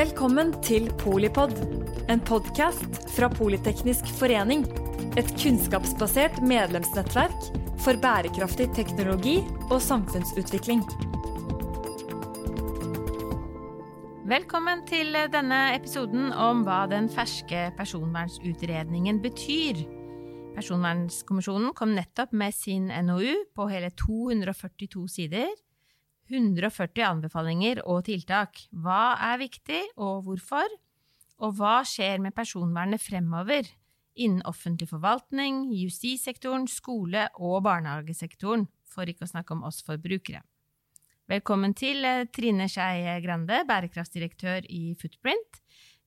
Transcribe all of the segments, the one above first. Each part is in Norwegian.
Velkommen til Polipod, en podkast fra Politeknisk forening. Et kunnskapsbasert medlemsnettverk for bærekraftig teknologi og samfunnsutvikling. Velkommen til denne episoden om hva den ferske personvernsutredningen betyr. Personvernskommisjonen kom nettopp med sin NOU på hele 242 sider 140 anbefalinger og tiltak. Hva er viktig, og hvorfor? Og hva skjer med personvernet fremover innen offentlig forvaltning, justissektoren, skole- og barnehagesektoren, for ikke å snakke om oss forbrukere. Velkommen til eh, Trine Skei Grande, bærekraftsdirektør i Footprint,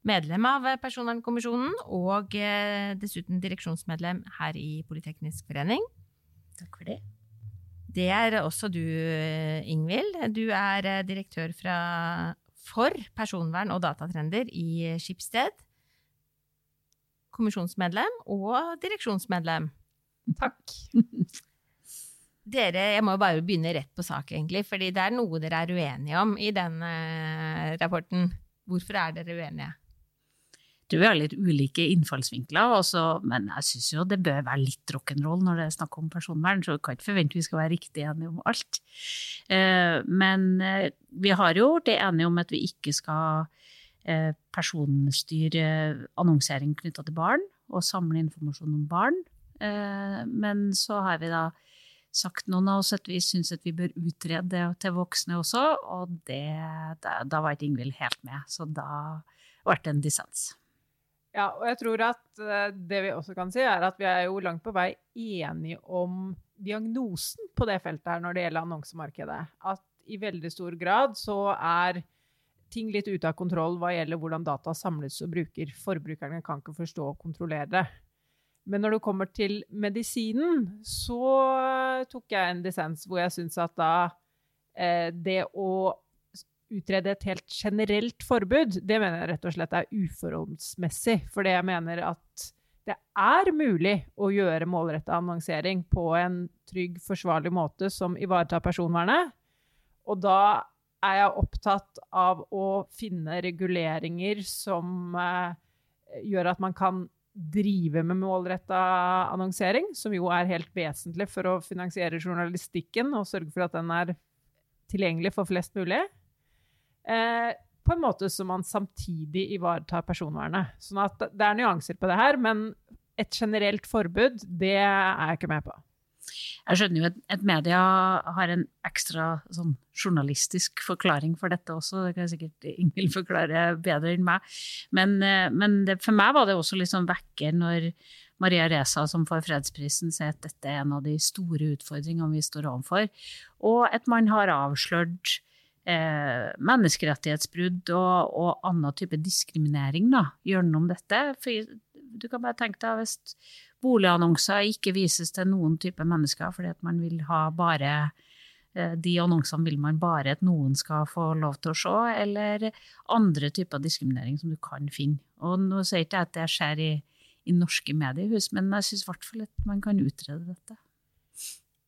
medlem av Personvernkommisjonen og eh, dessuten direksjonsmedlem her i Politeknisk forening. Takk for det. Det er også du, Ingvild. Du er eh, direktør fra, for personvern og datatrender i Skipsted. Kommisjonsmedlem og direksjonsmedlem. Takk. Dere, Jeg må bare begynne rett på sak, egentlig, fordi det er noe dere er uenige om i denne rapporten. Hvorfor er dere uenige? Tror vi har litt ulike innfallsvinkler, også, men jeg syns jo det bør være litt rock'n'roll når det er snakk om personvern, så vi kan ikke forvente vi skal være riktig enige om alt. Eh, men eh, vi har jo det enige om at vi ikke skal eh, personstyre annonsering knytta til barn, og samle informasjon om barn. Men så har vi da sagt noen av oss at vi syns at vi bør utrede det til voksne også, og det, da, da var ikke Ingvild helt med, så da ble det en dissens. Ja, og jeg tror at eh, det vi også kan si, er at vi er jo langt på vei enige om diagnosen på det feltet her når det gjelder annonsemarkedet. At i veldig stor grad så er ting litt ute av kontroll hva gjelder hvordan data samles og bruker. Forbrukerne kan ikke forstå og kontrollere det. Men når det kommer til medisinen, så tok jeg en dissens hvor jeg syns at da eh, det å utrede et helt generelt forbud, det mener jeg rett og slett er uforholdsmessig. Fordi jeg mener at det er mulig å gjøre målretta annonsering på en trygg, forsvarlig måte som ivaretar personvernet. Og da er jeg opptatt av å finne reguleringer som eh, gjør at man kan drive med målretta annonsering, som jo er helt vesentlig for å finansiere journalistikken og sørge for at den er tilgjengelig for flest mulig. Eh, på en måte som man samtidig ivaretar personvernet. Sånn at det er nyanser på det her, men et generelt forbud, det er jeg ikke med på. Jeg skjønner jo at, at media har en ekstra sånn, journalistisk forklaring for dette også. Det kan jeg sikkert Ingvild forklare bedre enn meg. Men, eh, men det, for meg var det også litt sånn vekker når Maria Reza, som får fredsprisen, sier at dette er en av de store utfordringene vi står overfor. Og at man har avslørt eh, menneskerettighetsbrudd og, og, annen type diskriminering da, gjennom dette. For du kan bare tenke deg hvis boligannonser ikke vises til noen type mennesker fordi at man vil ha bare eh, de annonsene vil man bare at noen skal få lov til å se, eller andre typer diskriminering som du kan finne. Og nå sier ikke jeg at det skjer i, i norske mediehus, men jeg syns i hvert fall at man kan utrede dette.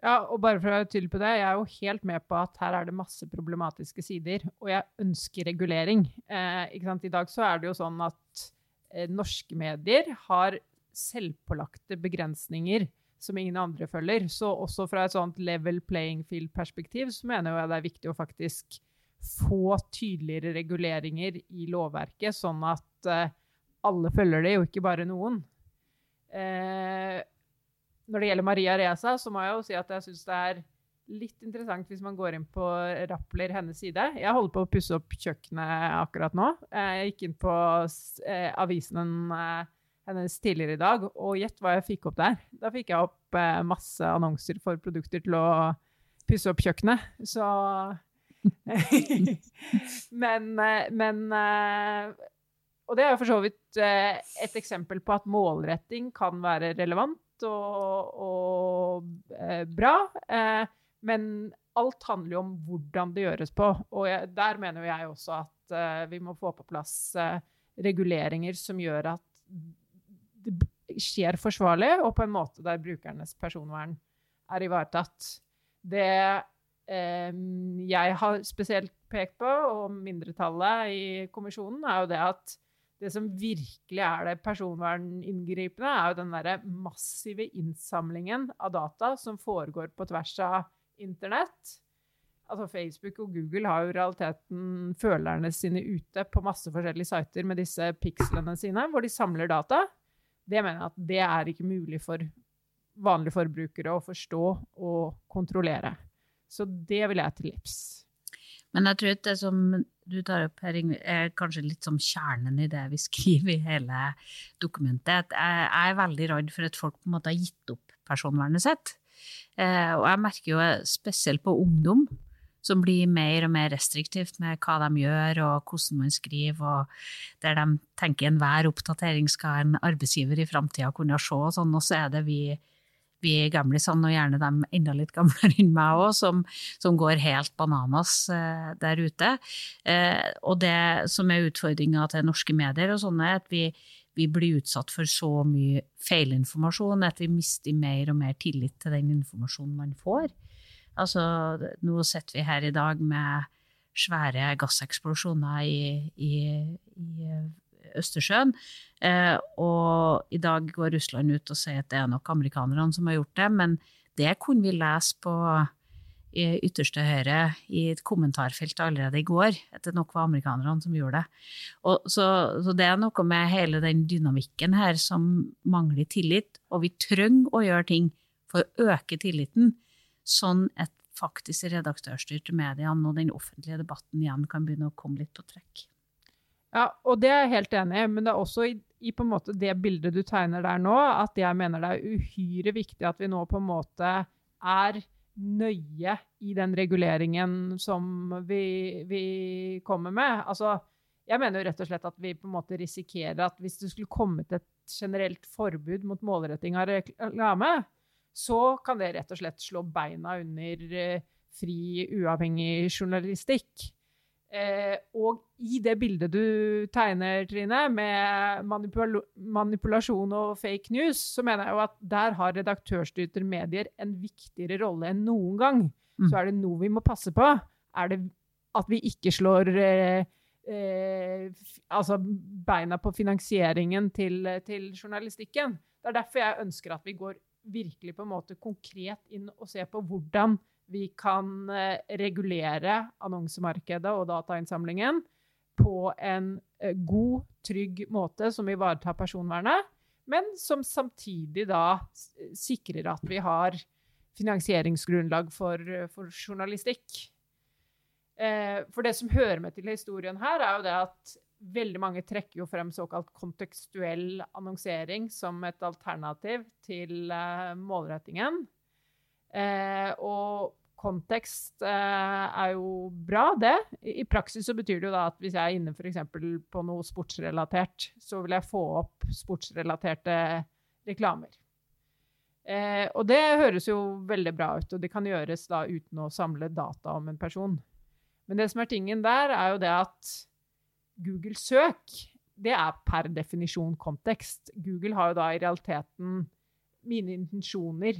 Ja, og bare for å være tydelig på det, jeg er jo helt med på at her er det masse problematiske sider, og jeg ønsker regulering. Eh, I dag så er det jo sånn at eh, norske medier har selvpålagte begrensninger som ingen andre følger. Så også fra et sånt level playing field-perspektiv så mener jeg det er viktig å faktisk få tydeligere reguleringer i lovverket, sånn at eh, alle følger det, og ikke bare noen. Eh, når det gjelder Maria Reza, så må jeg jo si at jeg syns det er litt interessant hvis man går inn på Rappler hennes side. Jeg holder på å pusse opp kjøkkenet akkurat nå. Jeg gikk inn på eh, avisen eh, hennes tidligere i dag, og gjett hva jeg fikk opp der. Da fikk jeg opp eh, masse annonser for produkter til å pusse opp kjøkkenet. Så Men, eh, men eh, Og det er jo for så vidt eh, et eksempel på at målretting kan være relevant og, og eh, bra. Eh, men alt handler jo om hvordan det gjøres på. Og jeg, der mener jeg også at eh, vi må få på plass reguleringer som gjør at det skjer forsvarlig, og på en måte der brukernes personvern er ivaretatt. Det eh, jeg har spesielt pekt på, og mindretallet i kommisjonen, er jo det at det som virkelig er det personverninngripende, er jo den derre massive innsamlingen av data som foregår på tvers av internett. Altså Facebook og Google har jo realiteten følerne sine ute på masse forskjellige sider med disse pikslene sine, hvor de samler data. Det mener jeg at det er ikke mulig for vanlige forbrukere å forstå og kontrollere. Så det vil jeg til livs. Men jeg tror at det som du tar opp her, er kanskje litt som kjernen i det vi skriver i hele dokumentet. Jeg er veldig redd for at folk på en måte har gitt opp personvernet sitt. Eh, og jeg merker jo spesielt på ungdom, som blir mer og mer restriktivt med hva de gjør og hvordan man skriver, og der de tenker enhver oppdatering skal en arbeidsgiver i framtida kunne se, og sånn, og så er det vi vi gamlisene, og gjerne dem enda litt gamlere enn meg òg, som, som, går helt bananas eh, der ute. Eh, og det som er utfordringa til norske medier, og sånne, er at vi, vi blir utsatt for så mye feilinformasjon at vi mister mer og mer tillit til den informasjonen man får. Altså, nå sitter vi her i dag med svære gasseksplosjoner i, i, i Østersjøen. Eh, og i dag går Russland ut og sier at det er nok amerikanerne som har gjort det, men det kunne vi lese på ytterste høyre i et kommentarfelt allerede i går, at det nok var amerikanerne som gjorde det. Og så, så, det er noe med hele den dynamikken her som mangler tillit, og vi trenger å gjøre ting for å øke tilliten, sånn at faktisk redaktørstyrte mediene og den offentlige debatten igjen kan begynne å komme litt på trekk. Ja, og det er jeg helt enig i, men det er også i, i, på en måte det bildet du tegner der nå, at jeg mener det er uhyre viktig at vi nå på en måte er nøye i den reguleringen som vi, vi kommer med. Altså, jeg mener jo rett og slett at vi på en måte risikerer at hvis det skulle kommet et generelt forbud mot målretting av reklame, så kan det rett og slett slå beina under eh, fri, uavhengig journalistikk. Eh, og i det bildet du tegner, Trine, med manipul manipulasjon og fake news, så mener jeg jo at der har redaktørstyrte medier en viktigere rolle enn noen gang. Mm. Så er det noe vi må passe på. Er det at vi ikke slår eh, eh, altså beina på finansieringen til, til, journalistikken. Det er derfor jeg ønsker at vi går virkelig på en måte konkret inn og ser på hvordan vi kan eh, regulere annonsemarkedet og datainnsamlingen på en eh, god, trygg måte som ivaretar personvernet, men som samtidig da sikrer at vi har finansieringsgrunnlag for, for journalistikk. Eh, for det som hører med til historien her, er jo det at veldig mange trekker jo frem såkalt kontekstuell annonsering som et alternativ til målrettingen. Eh, og kontekst eh, er jo bra, det. I, praksis så betyr det jo da at hvis jeg er inne f.eks. på noe sportsrelatert, så vil jeg få opp sportsrelaterte reklamer. Eh, og det høres jo veldig bra ut, og det kan gjøres da uten å samle data om en person. Men det som er tingen der, er jo det at Google søk, det er per definisjon kontekst. Google har jo da i realiteten mine intensjoner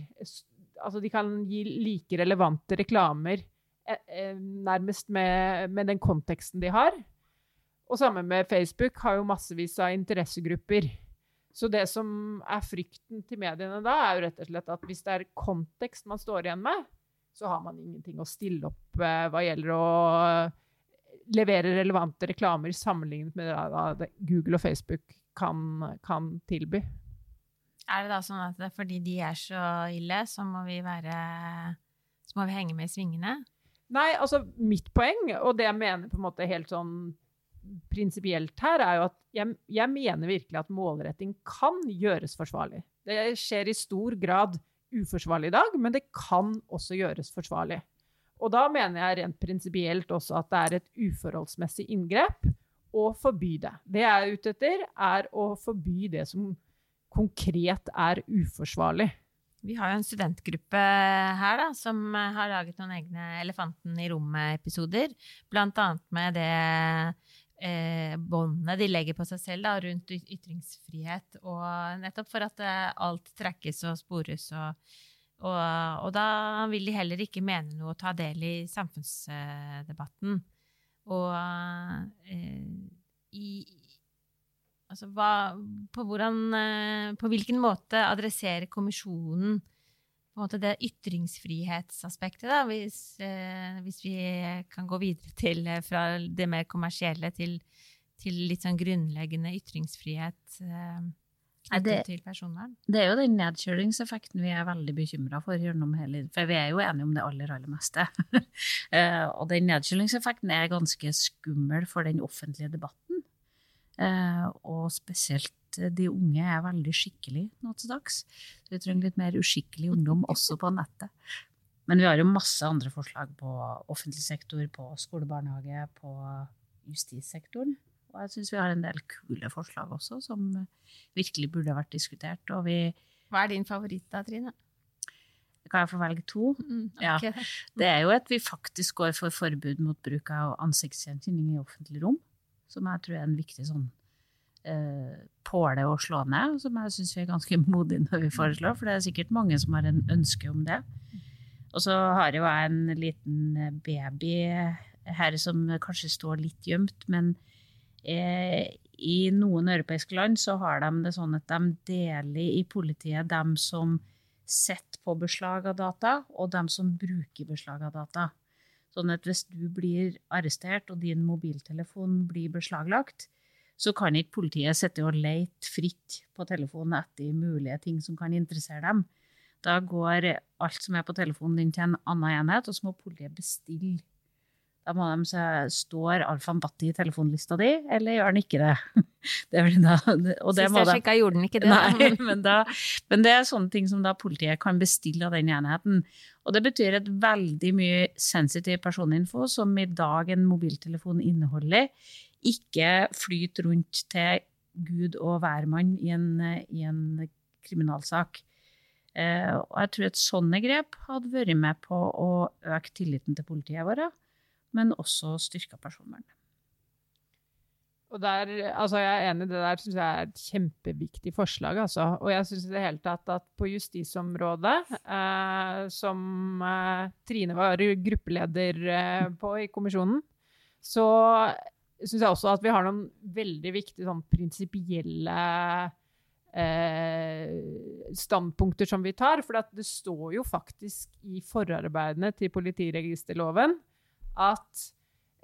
altså de kan gi like relevante reklamer eh, eh, nærmest med, med, den konteksten de har. Og sammen med Facebook har jo massevis av interessegrupper. Så det som er frykten til mediene da, er jo rett og slett at hvis det er kontekst man står igjen med, så har man ingenting å stille opp eh, hva gjelder å levere relevante reklamer sammenlignet med det Google og Facebook kan, kan tilby. Er det da sånn at fordi de er så ille, så må vi være Så må vi henge med i svingene? Nei, altså mitt poeng, og det jeg mener på en måte helt sånn prinsipielt her, er jo at jeg, jeg, mener virkelig at målretting kan gjøres forsvarlig. Det skjer i stor grad uforsvarlig i dag, men det kan også gjøres forsvarlig. Og da mener jeg rent prinsipielt også at det er et uforholdsmessig inngrep å forby det. Det jeg er ute etter, er å forby det som konkret er uforsvarlig? Vi har jo en studentgruppe her da, som har laget noen egne Elefanten i rommet-episoder. Blant annet med det eh, båndet de legger på seg selv da, rundt ytringsfrihet. Og nettopp for at eh, alt trekkes og spores og Og, og da vil de heller ikke mene noe og ta del i samfunnsdebatten. Og eh, i Altså hva På hvordan eh, På hvilken måte adresserer kommisjonen måte det ytringsfrihetsaspektet, da, hvis, eh, hvis vi kan gå videre til eh, fra det mer kommersielle til, til litt sånn grunnleggende ytringsfrihet eh, det- til personvern? Det er jo den nedkjølingseffekten vi er veldig bekymra for. gjennom hele, For vi er jo enige om det aller, aller meste. Eh, og den nedkjølingseffekten er ganske skummel for den offentlige debatten. Eh, og spesielt eh, de unge er veldig skikkelige nå til dags. Så vi trenger litt mer uskikkelig ungdom også på nettet. Men vi har jo masse andre forslag på offentlig sektor, på skole, barnehage, på justissektoren. Og jeg syns vi har en del kule forslag også, som virkelig burde vært diskutert. Og vi Hva er din favoritt da, Trine? Kan jeg få velge to? Mm, Ja. Det er jo at vi faktisk går for forbud mot bruk av ansiktsgjenkjenning i offentlig rom. Som jeg tror er en viktig sånn eh, påle å slå ned, som jeg syns vi er ganske modige når vi foreslår, for det er sikkert mange som har en ønske om det. Og så har jo jeg en liten baby her som kanskje står litt gjemt, men eh, i noen europeiske land så har de det sånn at de deler i politiet dem som sitter på beslag av data, og dem som bruker beslag av data. Sånn at hvis du blir arrestert og din mobiltelefon blir beslaglagt, så kan ikke politiet sitte og lete fritt på telefonen etter mulige ting som kan interessere dem. Da går alt som er på telefonen din til en annen enhet, og så må politiet bestille. Da må de se står Alfan Batti i telefonlista di, eller gjør han ikke det? det da, og det Sist jeg sjekka, gjorde den ikke det. Nei, men, da, men det er sånne ting som da politiet kan bestille av den enheten. Og det betyr at veldig mye sensitiv personinfo som i dag en mobiltelefon inneholder, ikke flyter rundt til Gud og hvermann i en, i en kriminalsak. Eh, og jeg tror et sånne grep hadde vært med på å øke tilliten til politiet vårt, men også styrka personvernet. Og der, altså jeg er enig, det der syns jeg er et kjempeviktig forslag. Altså. Og jeg syns i det hele tatt at på justisområdet, eh, som eh, Trine var gruppeleder eh, på i kommisjonen, så syns jeg også at vi har noen veldig viktige sånn prinsipielle eh, standpunkter som vi tar. For det står jo faktisk i forarbeidene til politiregisterloven at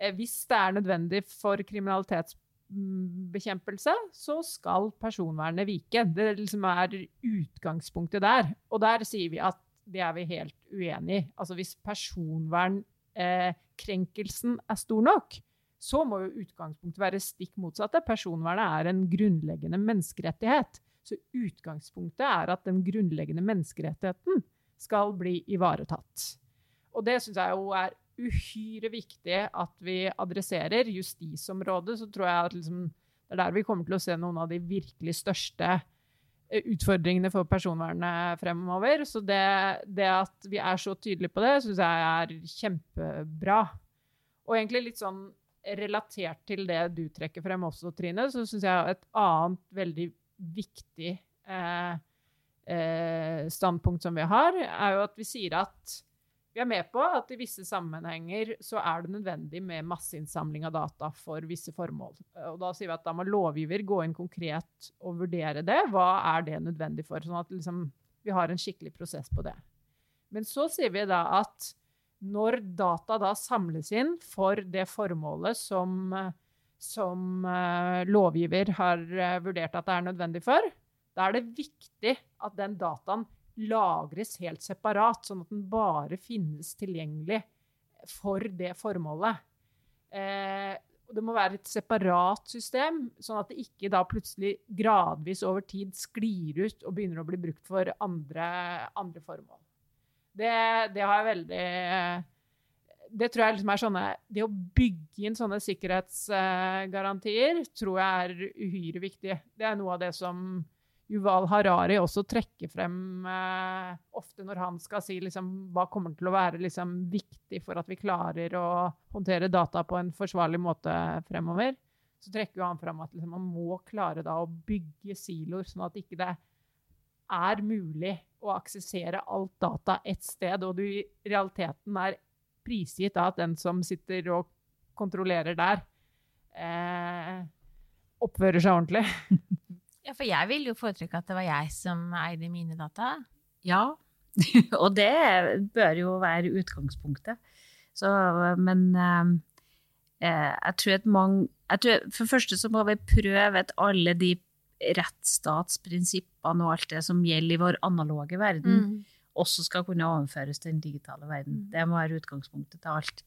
eh, hvis det er nødvendig for kriminalitetsbekjempelse, så skal personvernet vike. Det liksom er utgangspunktet der. Og der sier vi at det er vi helt uenig i. Altså hvis personvernkrenkelsen er stor nok, så må jo utgangspunktet være stikk motsatte. Personvernet er en grunnleggende menneskerettighet. Så utgangspunktet er at den grunnleggende menneskerettigheten skal bli ivaretatt. Og det syns jeg jo er uhyre viktig at vi adresserer. Justisområdet, så tror jeg at liksom, det er der vi kommer til å se noen av de virkelig største eh, utfordringene for personvernet fremover. Så det, det at vi er så tydelige på det, syns jeg er kjempebra. Og egentlig litt sånn relatert til det du trekker frem også, Trine, så syns jeg et annet veldig viktig eh, eh, standpunkt som vi har, er jo at vi sier at vi er med på at i visse sammenhenger så er det nødvendig med masseinnsamling av data for visse formål. Og da sier vi at da må lovgiver gå inn konkret og vurdere det. Hva er det nødvendig for? Sånn at liksom, vi har en skikkelig prosess på det. Men så sier vi da at når data da samles inn for det formålet som, som uh, lovgiver har uh, vurdert at det er nødvendig for, da er det viktig at den dataen lagres helt separat, sånn at den bare finnes tilgjengelig for det formålet. Eh, det må være et separat system, sånn at det ikke da plutselig gradvis over tid sklir ut og begynner å bli brukt for andre, andre formål. Det, det har jeg veldig Det tror jeg liksom er sånne Det å bygge inn sånne sikkerhetsgarantier tror jeg er uhyre viktig. Det er noe av det som Yuval Harari også trekker frem eh, ofte når han skal si liksom, hva kommer til å være liksom, viktig for at vi klarer å håndtere data på en forsvarlig måte fremover. Så trekker han frem at liksom, man må klare da, å bygge siloer, sånn at ikke det er mulig å aksessere alt data ett sted, og du i realiteten er prisgitt av at den som sitter og kontrollerer der, eh, oppfører seg ordentlig. Ja, for jeg ville jo foretrekke at det var jeg som eide mine data. Ja, og det bør jo være utgangspunktet. Så, men eh, eh, jeg tror at mange jeg tror, For det første så må vi prøve at alle de rettsstatsprinsippene og alt det som gjelder i vår analoge verden, Mm. også skal kunne overføres til den digitale verden. Mm. Det må være utgangspunktet til alt.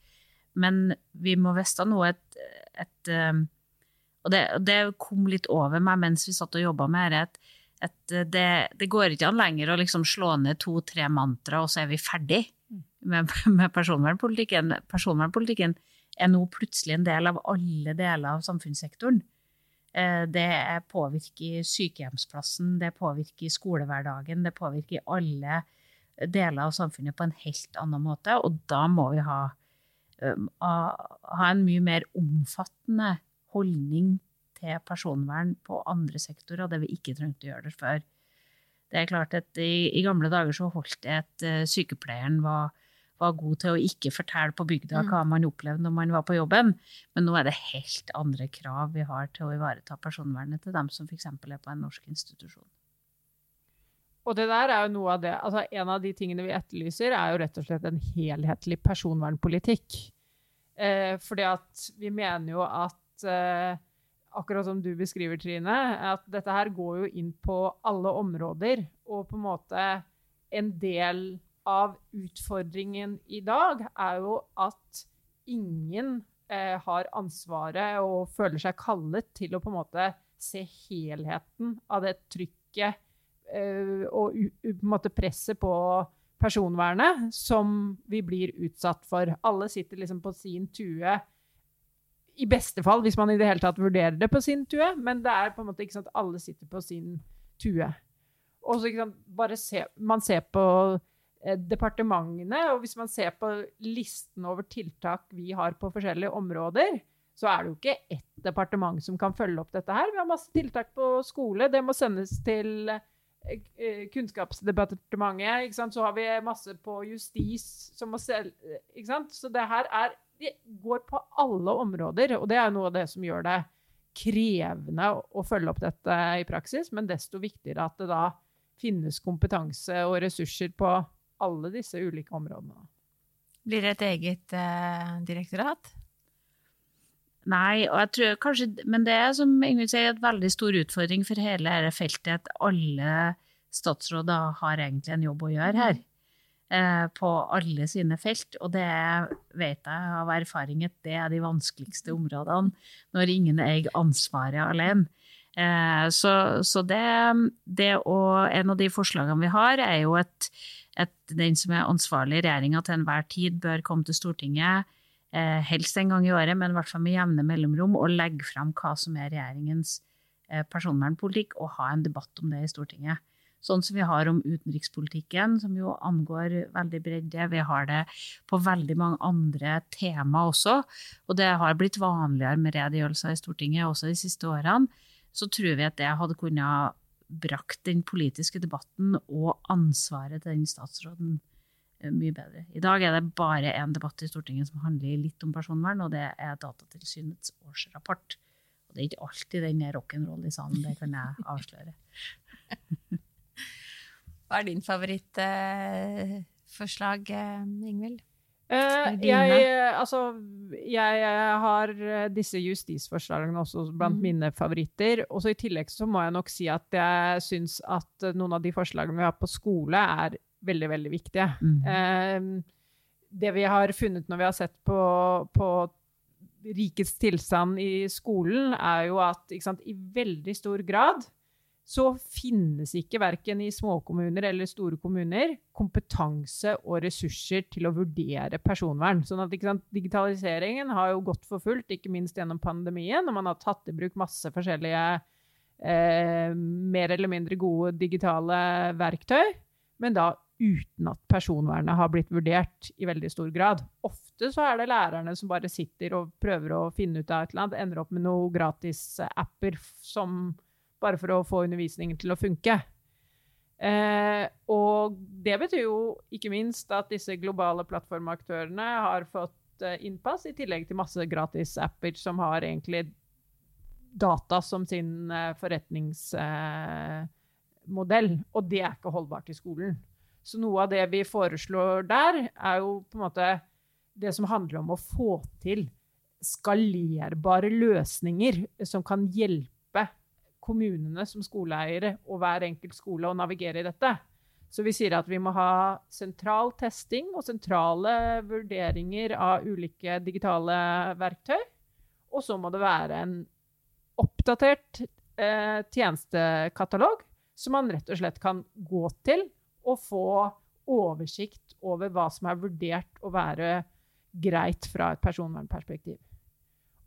Men vi må vite noe et, at um, Og det, det kom litt over meg mens vi satt og jobba med dette, at, at det, det går ikke an lenger å liksom slå ned to-tre mantra, og så er vi ferdig med, med personvernpolitikken. Personvernpolitikken er nå plutselig en del av alle deler av samfunnssektoren. Eh, Det påvirker sykehjemsplassen, det påvirker skolehverdagen, det påvirker alle deler av samfunnet på en helt annen måte, og da må vi ha ha en mye mer omfattende holdning til personvern på andre sektorer, det vi ikke trengte å gjøre det før. Det er klart at i, i gamle dager så holdt det at uh, sykepleieren var, var god til å ikke fortelle på bygda Mm. hva man opplevde når man var på jobben, men nå er det helt andre krav vi har til å ivareta personvernet til dem som f.eks. er på en norsk institusjon. Og det der er jo noe av det, altså En av de tingene vi etterlyser, er jo rett og slett en helhetlig personvernpolitikk. Eh, fordi at vi mener jo at eh, akkurat som du beskriver, Trine, at dette her går jo inn på alle områder. Og på en måte en del av utfordringen i dag er jo at ingen eh, har ansvaret og føler seg kallet til å på en måte se helheten av det trykket eh, og på en måte presset på personvernet som vi blir utsatt for. Alle sitter liksom på sin tue i beste fall, hvis man i det hele tatt vurderer det på sin tue, men det er på en måte ikke sånn at alle sitter på sin tue. Og så ikke sant, bare se, man ser på eh, departementene, og hvis man ser på listen over tiltak vi har på forskjellige områder, så er det jo ikke ett departement som kan følge opp dette her. Vi har masse tiltak på skole, det må sendes til eh, eh, Kunnskapsdepartementet, ikke sant? så har vi masse på justis som må selge? Så det her er det går på alle områder, og det er noe av det som gjør det krevende å, å følge opp dette i praksis, men desto viktigere at det da finnes kompetanse og ressurser på alle disse ulike områdene. Blir det et eget eh, direktorat? Nei, og jeg tror kanskje, men det er som Ingrid sier, en veldig stor utfordring for hele dette feltet at alle statsråder har egentlig en jobb å gjøre her. Eh, på alle sine felt, og det vet jeg av erfaring at det er de vanskeligste områdene når ingen eier ansvaret alene. Eh, så, så det, det og en av de forslagene vi har, er jo at, at den som er ansvarlig i regjeringa til enhver tid, bør komme til Stortinget eh, helst en gang i året, men i hvert fall med jevne mellomrom, og legge fram hva som er regjeringens personvernpolitikk, og ha en debatt om det i Stortinget. Sånn som vi har om utenrikspolitikken, som jo angår veldig bredde. Vi har det på veldig mange andre tema også, og det har blitt vanligere med redegjørelser i Stortinget også de siste årene. Så tror vi at det hadde kunnet brakt den politiske debatten og ansvaret til den statsråden eh, mye bedre. I dag er det bare én debatt i Stortinget som handler litt om personvern, og det er Datatilsynets årsrapport. Og det er ikke alltid den rock'n'roll i salen, det kan jeg avsløre. Hva er din favorittforslag, eh, Ingvild? Eh, jeg, altså, jeg eh, har eh, disse justisforslagene også blant Mm. mine favoritter. Og så I tillegg så må jeg nok si at jeg syns at eh, noen av de forslagene vi har på skole, er veldig, veldig viktige. Mm. Eh, det vi har funnet når vi har sett på, på rikets tilstand i skolen, er jo at sant, i veldig stor grad så finnes ikke verken i småkommuner eller store kommuner kompetanse og ressurser til å vurdere personvern. Sånn at sant, Digitaliseringen har jo gått for fullt, ikke minst gjennom pandemien, og man har tatt i bruk masse forskjellige eh, mer eller mindre gode digitale verktøy, men da uten at personvernet har blitt vurdert i veldig stor grad. Ofte så er det lærerne som bare sitter og prøver å finne ut av et eller annet, ender opp med noen gratis apper som bare for å få undervisningen til å funke. Eh, og det betyr jo ikke minst at disse globale plattformaktørene har fått eh, innpass, i tillegg til masse gratis apper som har egentlig data som sin eh, forretningsmodell. og det er ikke holdbart i skolen. Så noe av det vi foreslår der, er jo på en måte det som handler om å få til skalerbare løsninger som kan hjelpe kommunene som skoleeiere og hver enkelt skole å navigere i dette. Så vi sier at vi må ha sentral testing og sentrale vurderinger av ulike digitale verktøy. Og så må det være en oppdatert eh, tjenestekatalog som man rett og slett kan gå til og få oversikt over hva som er vurdert å være greit fra et personvernperspektiv.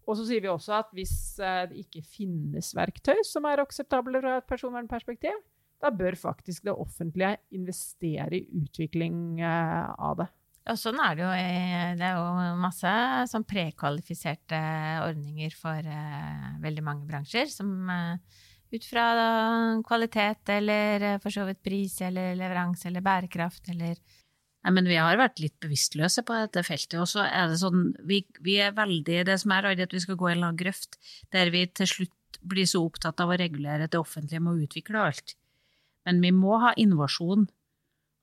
Og så sier vi også at hvis eh, det ikke finnes verktøy som er akseptable fra et personvernperspektiv, da bør faktisk det offentlige investere i utvikling eh, av det. Og sånn er det jo. Det er jo masse sånn prekvalifiserte ordninger for uh, veldig mange bransjer. Som ut fra kvalitet eller for så vidt pris eller leveranse eller bærekraft eller Nei, men vi har vært litt bevisstløse på dette feltet. Og så er det sånn, vi, vi, er veldig Det som er redd, at vi skal gå i en lang grøft der vi til slutt blir så opptatt av å regulere at det offentlige må utvikle alt. Men vi må ha innovasjon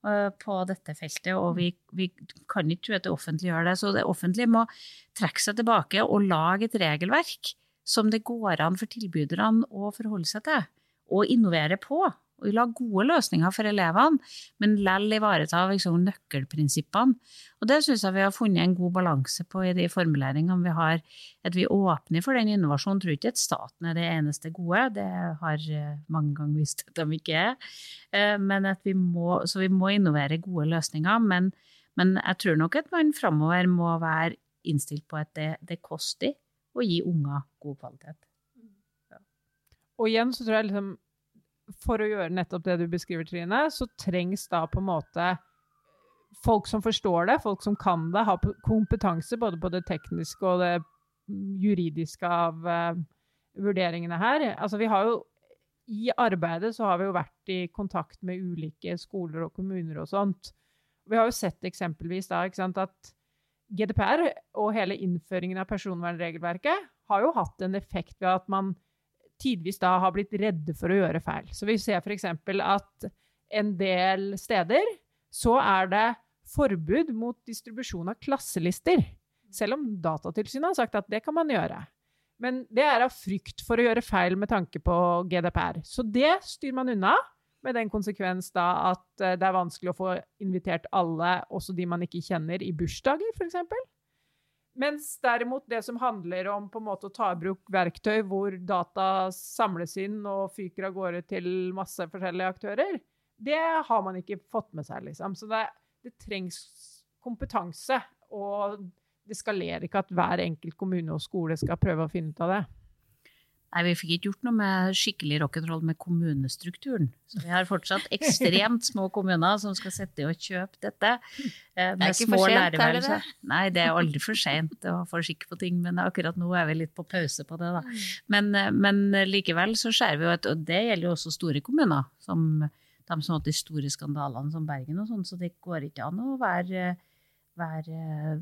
uh, på dette feltet, og vi, vi, kan ikke tro at det offentlige gjør det. Så det offentlige må trekke seg tilbake og lage et regelverk som det går an for tilbyderne å forholde seg til, og innovere på og lage gode løsninger for elevene, men likevel ivareta liksom, nøkkelprinsippene. Og det syns jeg vi har funnet en god balanse på i de formuleringene vi har. At vi åpner for den innovasjonen. Tror ikke at staten er det eneste gode, det har eh, mange ganger vist at de ikke er. Eh, men at vi må, så vi må innovere gode løsninger. Men, men jeg tror nok at man framover må være innstilt på at det, det koster å gi unger god kvalitet. Og igjen så tror jeg liksom for å gjøre nettopp det du beskriver, Trine, så trengs da på en måte folk som forstår det, folk som kan det, har kompetanse både på det tekniske og det juridiske av uh, vurderingene her. Altså, vi har jo i arbeidet så har vi jo vært i kontakt med ulike skoler og kommuner og sånt. Vi har jo sett eksempelvis da sant, at GDPR og hele innføringen av personvernregelverket har jo hatt en effekt ved at man tidvis da har blitt redde for å gjøre feil. Så vi ser f.eks. at en del steder så er det forbud mot distribusjon av klasselister. Selv om Datatilsynet har sagt at det kan man gjøre. Men det er av frykt for å gjøre feil med tanke på GDPR. Så det styrer man unna, med den konsekvens da at eh, det er vanskelig å få invitert alle, også de man ikke kjenner, i bursdager, f.eks. Mens derimot det som handler om på en måte å ta i bruk verktøy hvor data samles inn og fyker av gårde til masse forskjellige aktører, det har man ikke fått med seg, liksom. Så det, det trengs kompetanse. Og det skalerer ikke at hver enkelt kommune og skole skal prøve å finne ut av det. Nei, vi fikk ikke gjort noe med skikkelig rock'n'roll med kommunestrukturen. Så vi har fortsatt ekstremt små kommuner som skal sitte og kjøpe dette. Eh, det er ikke for sent, er det det? Nei, det er aldri for sent å få skikk på ting, men akkurat nå er vi litt på pause på det, da. Mm. Men, eh, men likevel så ser vi jo at, og det gjelder jo også store kommuner, som de som har hatt de store skandalene som Bergen og sånn, så det går ikke an å være, være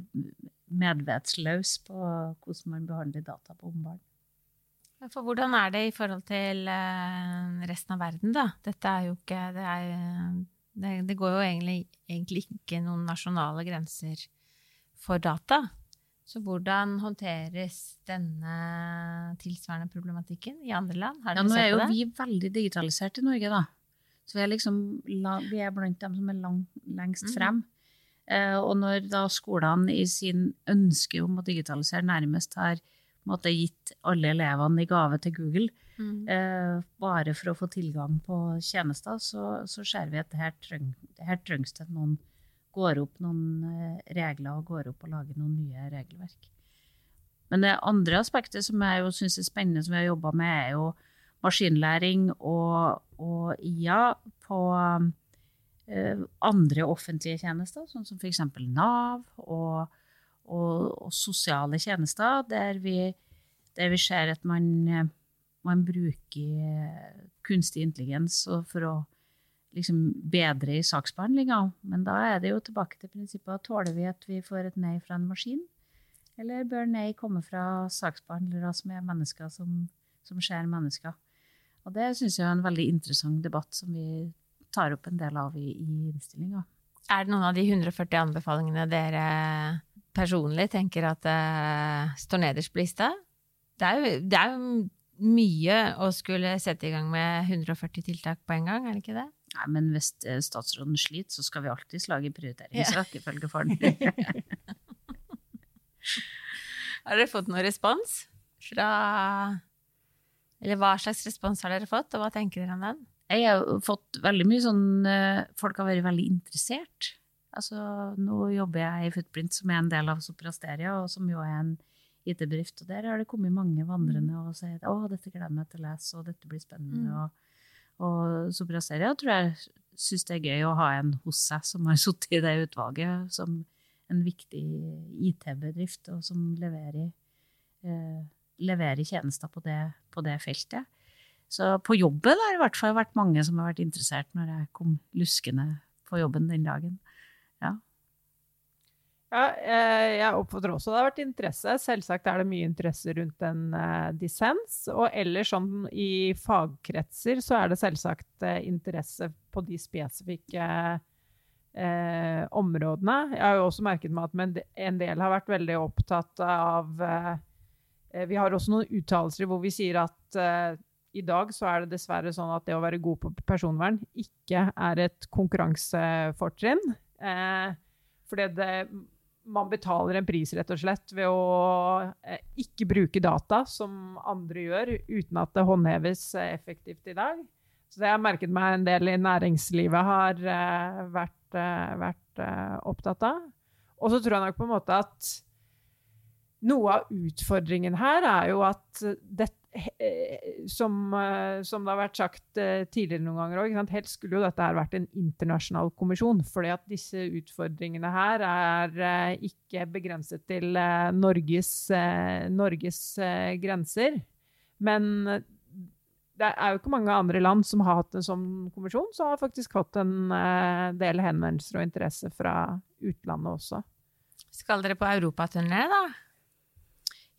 medvetsløs på hvordan man behandler data på ombarn. For hvordan er det i forhold til eh, resten av verden, da? Dette er jo ikke Det, er, det, det går jo egentlig, egentlig, ikke noen nasjonale grenser for data. Så hvordan håndteres denne tilsvarende problematikken i andre land? Ja, nå er jo vi veldig digitalisert i Norge, da. Så vi er liksom vi er blant dem som er lang, lengst mm. frem. Eh, og når da skolene i sin ønske om å digitalisere nærmest har måte, gitt alle elevene i gave til Google, mm. eh, bare for å få tilgang på tjenester, så, så ser vi at her, treng, her trengs det at noen går opp noen eh, regler og går opp og lager noen nye regelverk. Men det andre aspektet som jeg syns er spennende, som vi har jobba med, er jo maskinlæring og, og IA på eh, andre offentlige tjenester, sånn som f.eks. Nav og og, og sosiale tjenester, der vi, der vi, ser at man, man bruker kunstig intelligens for å liksom bedre i saksbehandlinga. Men da er det jo tilbake til prinsippet tåler vi at vi får et nei fra en maskin? Eller bør nei komme fra saksbehandlere som er mennesker som, som ser mennesker? Og det syns jeg er en veldig interessant debatt som vi tar opp en del av i, i innstillinga. Er det noen av de 140 anbefalingene dere personlig tenker at uh, står nederst på lista? Det er, jo, det er jo mye å skulle sette i gang med 140 tiltak på en gang, er det ikke det? Nei, men hvis eh, statsråden sliter, så skal vi alltids lage prioriteringsrekkefølge for faren. har dere fått noen respons fra Eller hva slags respons har dere fått, og hva tenker dere om den? Jeg har fått veldig mye sånn eh, Folk har vært veldig interessert. Altså, nå jobber jeg i Footprint, som er en del av Soprasteria, og som jo er en IT-bedrift. Og der har det kommet mange vandrende og sagt å, dette gleder jeg meg til å lese, og dette blir spennende. Mm. Og, og Soprasteria tror jeg syns det er gøy å ha en hos seg som har sittet i det utvalget, som en viktig IT-bedrift, og som leverer, eh, leverer tjenester på det, på det feltet. Så på jobben har det i hvert fall vært mange som har vært interessert når jeg kom luskende på jobben den dagen. Ja. Ja, eh, jeg oppfatter også det har vært interesse. Selvsagt er det mye interesse rundt en uh, dissens. Og ellers sånn i fagkretser så er det selvsagt uh, interesse på de spesifikke uh, områdene. Jeg har jo også merket meg at en del har vært veldig opptatt av Vi har også noen uttalelser hvor vi sier at i dag så er det dessverre sånn at det å være god på personvern ikke er et konkurransefortrinn. Eh, fordi det, man betaler en pris, rett og slett, ved å eh, ikke bruke data, som andre gjør, uten at det håndheves eh, effektivt i dag. Så det har jeg merket meg en del i næringslivet har eh, vært, eh, vært eh, opptatt av. Og så tror jeg nok på en måte at noe av utfordringen her er jo at dette Eh, som, eh, som, det har vært sagt eh, tidligere noen ganger òg, helst skulle jo dette her vært en internasjonal kommisjon. fordi at disse utfordringene her er ikke begrenset til Norges, Norges grenser. Men det er jo ikke mange andre land som har hatt en sånn kommisjon, som har faktisk fått en del henvendelser og interesse fra utlandet også. Skal dere på europaturné, da?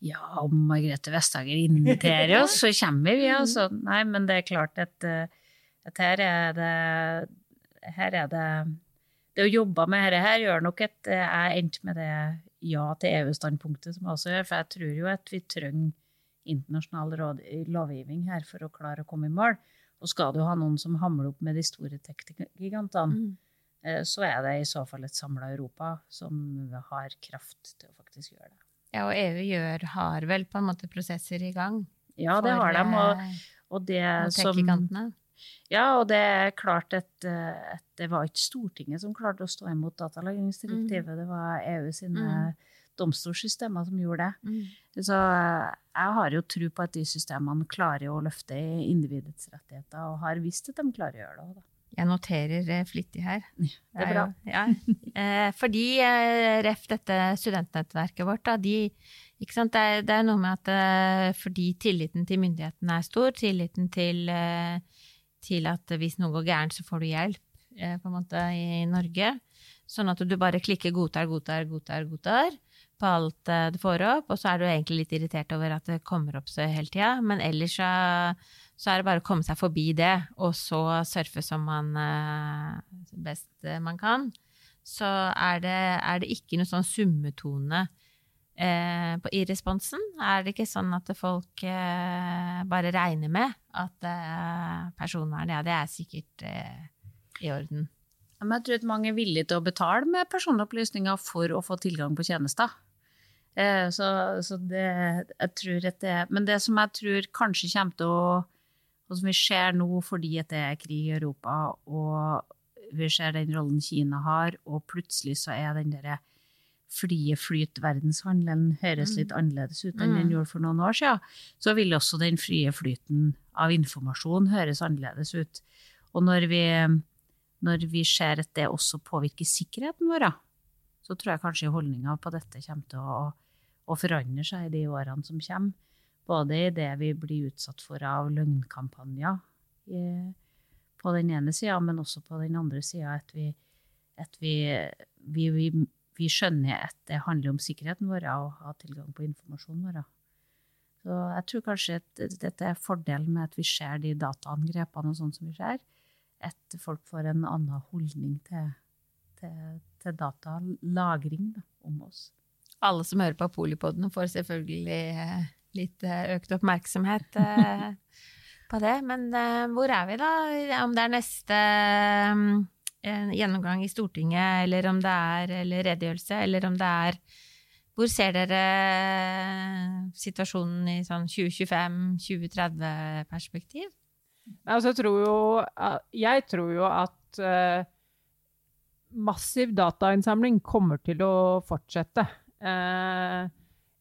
Ja, om Margrethe Vestager inviterer oss, så kommer vi, altså. Nei, men det er klart at, eh, at her er det Her er det Det å jobbe med dette her gjør nok at jeg endte med det ja til EU-standpunktet, som jeg også gjør. For jeg tror jo at vi trenger internasjonal lovgivning her for å klare å komme i mål. Og skal du ha noen som hamler opp med de store tech-gigantene, mm. Eh, så er det i så fall et samla Europa som har kraft til å faktisk gjøre det. Ja, og EU gjør, har vel på en måte prosesser i gang? Ja, det har de. Og, eh, og det som Ja, og det er klart at, eh, at, det var ikke Stortinget som klarte å stå imot datalagringsdirektivet, mm. det var EU sine mm. domstolssystemer som gjorde det. Mm. Så eh, jeg har jo tro på at de systemene klarer å løfte individets rettigheter, og har visst at de klarer å gjøre det. Da. Jeg noterer eh, flittig her. Det er bra. Ja. ja. fordi eh, ref dette studentnettverket vårt, da, de, det, er, det, er, noe med at eh, fordi tilliten til myndighetene er stor, tilliten til, eh, til, at hvis noe går gærent, så får du hjelp eh, på en måte i Norge. Sånn at du bare klikker 'godtar, godtar, godtar', godtar på alt du får opp, og så er du egentlig litt irritert over at det kommer opp så hele tida. Men ellers så så er det bare å komme seg forbi det, og så surfe som man eh, best eh, man kan. Så er det, er det ikke noe sånn summetone eh, i responsen. Er det ikke sånn at folk eh, bare regner med at eh, personvernet, ja, det er sikkert eh, i orden? Men jeg tror at mange er villige til å betale med personopplysninger for å få tilgang på tjenester. Så, så det, jeg tror at det Men det som jeg tror kanskje kommer til å og som vi ser nå fordi at det er krig i Europa, og vi ser den rollen Kina har, og plutselig så er den derre frie flyt-verdenshandelen høres mm. litt annerledes ut enn den mm. gjorde for noen år siden, så vil også den frie flyten av informasjon høres annerledes ut. Og når vi, når vi ser at det også påvirker sikkerheten vår, så tror jeg kanskje holdninga på dette kommer til å, å forandre seg i de årene som kommer. Både i det vi blir utsatt for av løgnkampanjer på den ene sida, men også på den andre sida at, vi, at vi, vi, vi, vi, skjønner at det handler om sikkerheten vår og ha tilgang på informasjonen vår. Så jeg tror kanskje at dette er fordelen med at vi ser de dataangrepene og sånn som vi ser, at folk får en annen holdning til, til, til datalagring da, om oss. Alle som hører på Polipodene, får selvfølgelig eh, litt eh, økt oppmerksomhet eh, på det. Men hvor er vi, da? Om det er neste gjennomgang i Stortinget, eller om det er eller redegjørelse, eller om det er Hvor ser dere situasjonen i sånn 2025-2030-perspektiv? Altså, jeg tror jo, jeg tror jo at massiv datainnsamling kommer til å fortsette. Eh,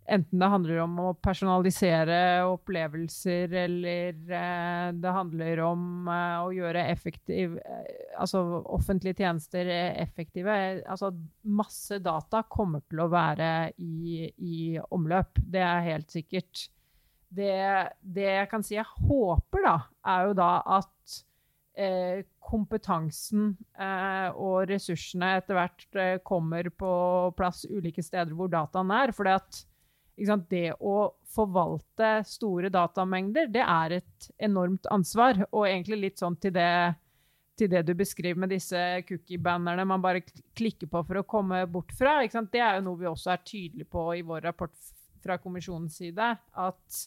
enten det handler om å personalisere opplevelser, eller eh, det handler om eh, å gjøre effektiv, eh, altså offentlige tjenester effektive. Altså, masse data kommer til å være i, i omløp. Det er helt sikkert. Det, det, jeg kan si jeg håper, da, er jo da at eh, kompetansen eh, og ressursene etter hvert eh, kommer på plass ulike steder hvor dataen er. For det å forvalte store datamengder, det er et enormt ansvar. Og egentlig litt sånn til det, til det du beskriver med disse cookie-bannerne man bare klikker på for å komme bort fra. Det er jo noe vi også er tydelige på i vår rapport fra kommisjonens side. at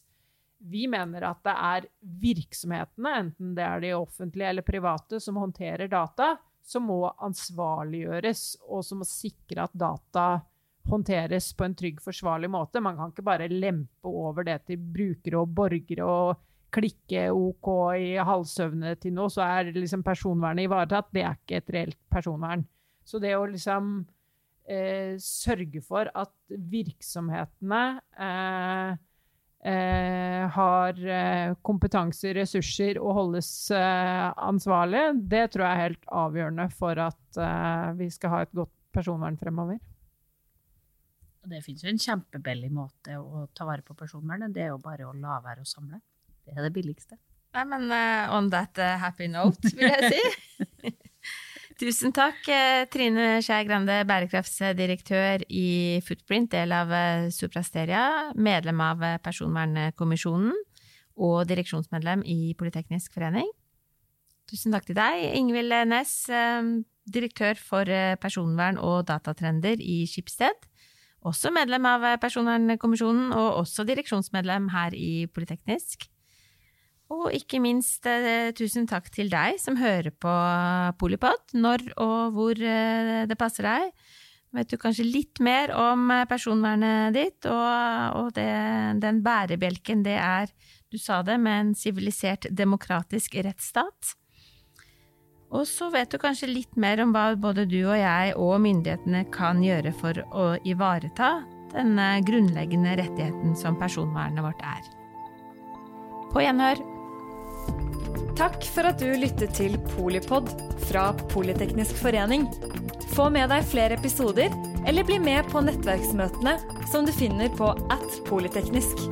vi mener at det er virksomhetene, enten det er de offentlige eller private, som håndterer data, som må ansvarliggjøres, og som må sikre at data håndteres på en trygg, forsvarlig måte. Man kan ikke bare lempe over det til brukere og borgere og klikke OK i halvsøvne til noe, så er liksom personvernet ivaretatt. Det er ikke et reelt personvern. Så det å liksom eh, sørge for at virksomhetene eh, eh, har eh, kompetanse, ressurser og holdes eh, ansvarlig, det tror jeg er helt avgjørende for at eh, vi skal ha et godt personvern fremover. Det finnes jo en kjempebillig måte å ta vare på personvernet. Det er jo bare å la være å samle. Det er det billigste. Nei, men uh, on that uh, happy note, vil jeg si. Tusen takk, eh, Trine Skei Grande, bærekraftsdirektør i Footprint, del av eh, Suprasteria, medlem av eh, Personvernkommisjonen og direksjonsmedlem i Politeknisk forening. Tusen takk til deg, Ingvild Næss, direktør for personvern og datatrender i Skipsted. Også medlem av Personvernkommisjonen og også direksjonsmedlem her i Politeknisk. Og ikke minst eh, tusen takk til deg som hører på Polipod når og hvor eh, det passer deg. Vet du kanskje litt mer om eh, personvernet ditt, og, og det, den bærebjelken det er, du sa det, med en sivilisert, demokratisk rettsstat. Og så vet du kanskje litt mer om hva både du og jeg og myndighetene kan gjøre for å ivareta denne grunnleggende rettigheten som personvernet vårt er. På gjenhør. Takk for at du lyttet til Polipod fra Politeknisk forening. Få med deg flere episoder, eller bli med på nettverksmøtene som du finner på at polyteknisk.